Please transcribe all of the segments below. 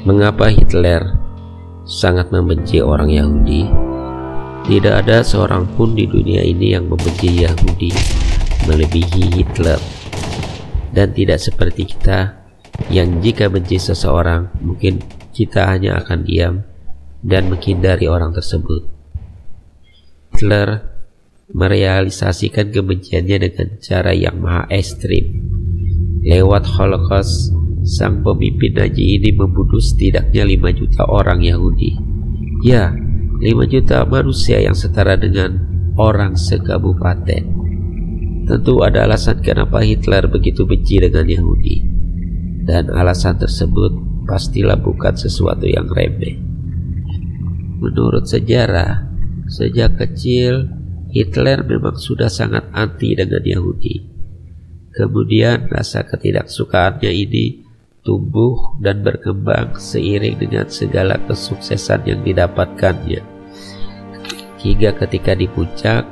Mengapa Hitler sangat membenci orang Yahudi? Tidak ada seorang pun di dunia ini yang membenci Yahudi melebihi Hitler. Dan tidak seperti kita yang jika benci seseorang mungkin kita hanya akan diam dan menghindari orang tersebut. Hitler merealisasikan kebenciannya dengan cara yang maha ekstrim. Lewat Holocaust, sang pemimpin Nazi ini membunuh setidaknya 5 juta orang Yahudi. Ya, 5 juta manusia yang setara dengan orang sekabupaten. Tentu ada alasan kenapa Hitler begitu benci dengan Yahudi. Dan alasan tersebut pastilah bukan sesuatu yang remeh. Menurut sejarah, sejak kecil Hitler memang sudah sangat anti dengan Yahudi. Kemudian rasa ketidaksukaannya ini tumbuh dan berkembang seiring dengan segala kesuksesan yang didapatkannya. Hingga ketika di puncak,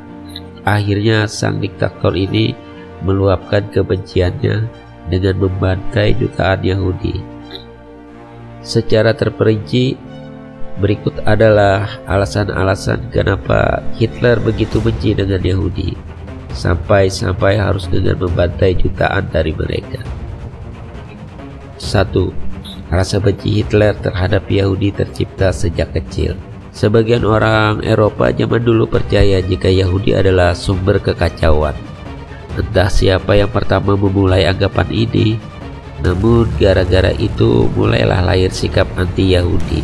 akhirnya sang diktator ini meluapkan kebenciannya dengan membantai jutaan Yahudi. Secara terperinci, berikut adalah alasan-alasan kenapa Hitler begitu benci dengan Yahudi, sampai-sampai harus dengan membantai jutaan dari mereka. 1. Rasa benci Hitler terhadap Yahudi tercipta sejak kecil. Sebagian orang Eropa zaman dulu percaya jika Yahudi adalah sumber kekacauan. Entah siapa yang pertama memulai anggapan ini, namun gara-gara itu mulailah lahir sikap anti-Yahudi.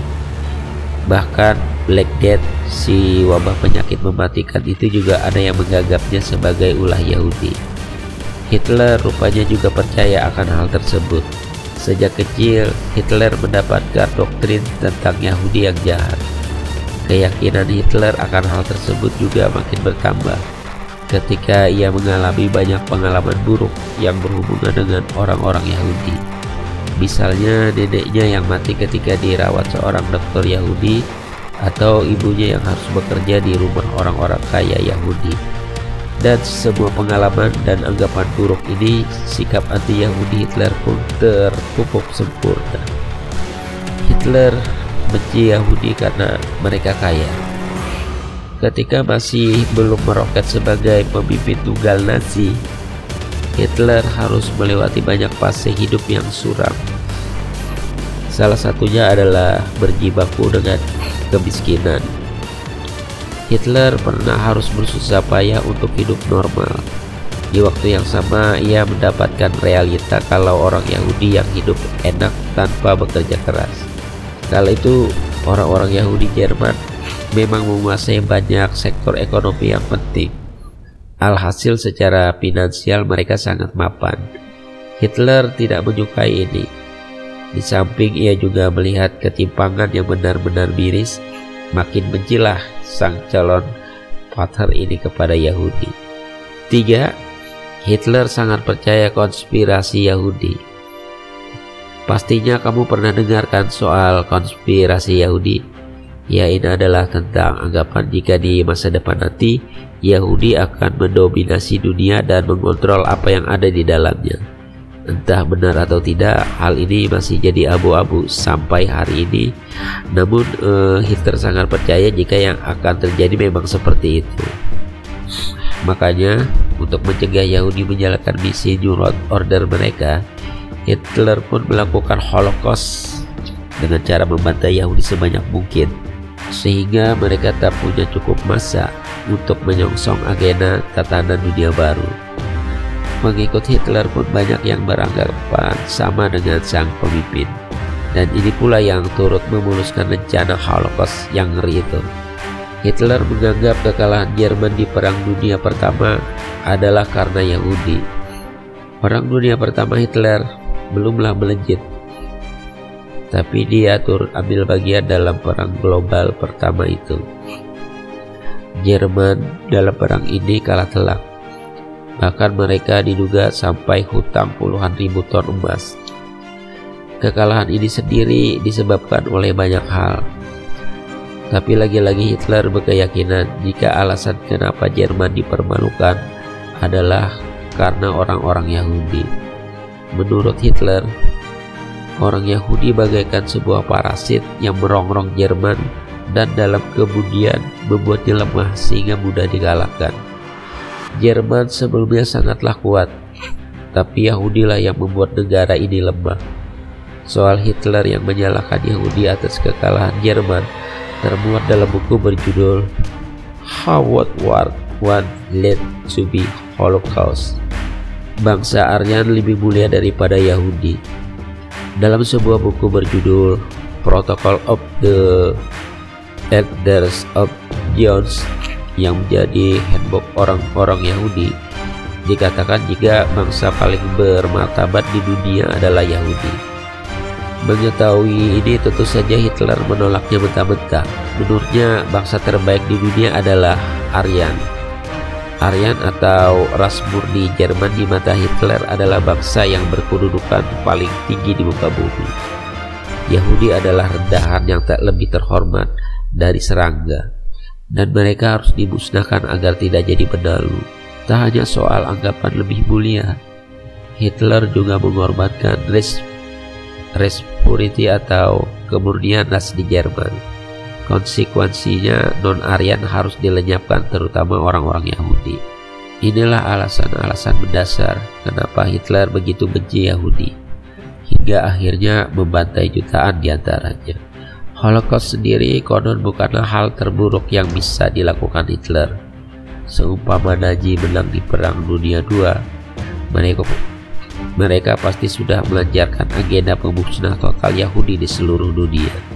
Bahkan Black Death, si wabah penyakit mematikan itu juga ada yang menganggapnya sebagai ulah Yahudi. Hitler rupanya juga percaya akan hal tersebut. Sejak kecil, Hitler mendapatkan doktrin tentang Yahudi yang jahat. Keyakinan Hitler akan hal tersebut juga makin bertambah ketika ia mengalami banyak pengalaman buruk yang berhubungan dengan orang-orang Yahudi. Misalnya neneknya yang mati ketika dirawat seorang dokter Yahudi atau ibunya yang harus bekerja di rumah orang-orang kaya Yahudi. Dan semua pengalaman dan anggapan buruk ini, sikap anti-Yahudi Hitler pun terpupuk sempurna. Hitler benci Yahudi karena mereka kaya. Ketika masih belum meroket sebagai pemimpin tunggal Nazi, Hitler harus melewati banyak fase hidup yang suram. Salah satunya adalah berjibaku dengan kemiskinan Hitler pernah harus bersusah payah untuk hidup normal. Di waktu yang sama, ia mendapatkan realita kalau orang Yahudi yang hidup enak tanpa bekerja keras. Kala itu, orang-orang Yahudi Jerman memang menguasai banyak sektor ekonomi yang penting. Alhasil secara finansial mereka sangat mapan. Hitler tidak menyukai ini. Di samping ia juga melihat ketimpangan yang benar-benar miris, makin bencilah sang calon pater ini kepada Yahudi. Tiga, Hitler sangat percaya konspirasi Yahudi. Pastinya kamu pernah dengarkan soal konspirasi Yahudi. Ya ini adalah tentang anggapan jika di masa depan nanti Yahudi akan mendominasi dunia dan mengontrol apa yang ada di dalamnya. Entah benar atau tidak, hal ini masih jadi abu-abu sampai hari ini. Namun uh, Hitler sangat percaya jika yang akan terjadi memang seperti itu. Makanya, untuk mencegah Yahudi menjalankan misi New World Order mereka, Hitler pun melakukan Holocaust dengan cara membantai Yahudi sebanyak mungkin sehingga mereka tak punya cukup masa untuk menyongsong agenda tatanan dunia baru. Mengikut Hitler pun banyak yang beranggapan sama dengan sang pemimpin. Dan ini pula yang turut memuluskan rencana Holocaust yang ngeri itu. Hitler menganggap kekalahan Jerman di Perang Dunia Pertama adalah karena Yahudi. Perang Dunia Pertama Hitler belumlah melejit, tapi dia turut ambil bagian dalam perang global pertama itu. Jerman dalam perang ini kalah telak Bahkan mereka diduga sampai hutang puluhan ribu ton emas. Kekalahan ini sendiri disebabkan oleh banyak hal. Tapi lagi-lagi Hitler berkeyakinan jika alasan kenapa Jerman dipermalukan adalah karena orang-orang Yahudi. Menurut Hitler, Orang Yahudi bagaikan sebuah parasit yang merongrong Jerman dan dalam kemudian membuatnya lemah sehingga mudah dikalahkan. Jerman sebelumnya sangatlah kuat, tapi Yahudilah yang membuat negara ini lemah. Soal Hitler yang menyalahkan Yahudi atas kekalahan Jerman termuat dalam buku berjudul How What War One Led to Be Holocaust. Bangsa Aryan lebih mulia daripada Yahudi dalam sebuah buku berjudul Protocol of the Elders of Jones yang menjadi handbook orang-orang Yahudi dikatakan jika bangsa paling bermartabat di dunia adalah Yahudi. Mengetahui ini tentu saja Hitler menolaknya mentah-mentah. Menurutnya bangsa terbaik di dunia adalah Aryan. Aryan atau ras murni Jerman di mata Hitler adalah bangsa yang berkedudukan paling tinggi di muka bumi. Yahudi adalah rendahan yang tak lebih terhormat dari serangga, dan mereka harus dimusnahkan agar tidak jadi benalu. Tak hanya soal anggapan lebih mulia, Hitler juga mengorbankan res, atau kemurnian ras di Jerman. Konsekuensinya non-Aryan harus dilenyapkan terutama orang-orang Yahudi. Inilah alasan-alasan mendasar kenapa Hitler begitu benci Yahudi hingga akhirnya membantai jutaan di antaranya. Holocaust sendiri konon bukanlah hal terburuk yang bisa dilakukan Hitler. Seumpama Nazi menang di Perang Dunia II, mereka mereka pasti sudah melancarkan agenda pemusnahan total Yahudi di seluruh dunia.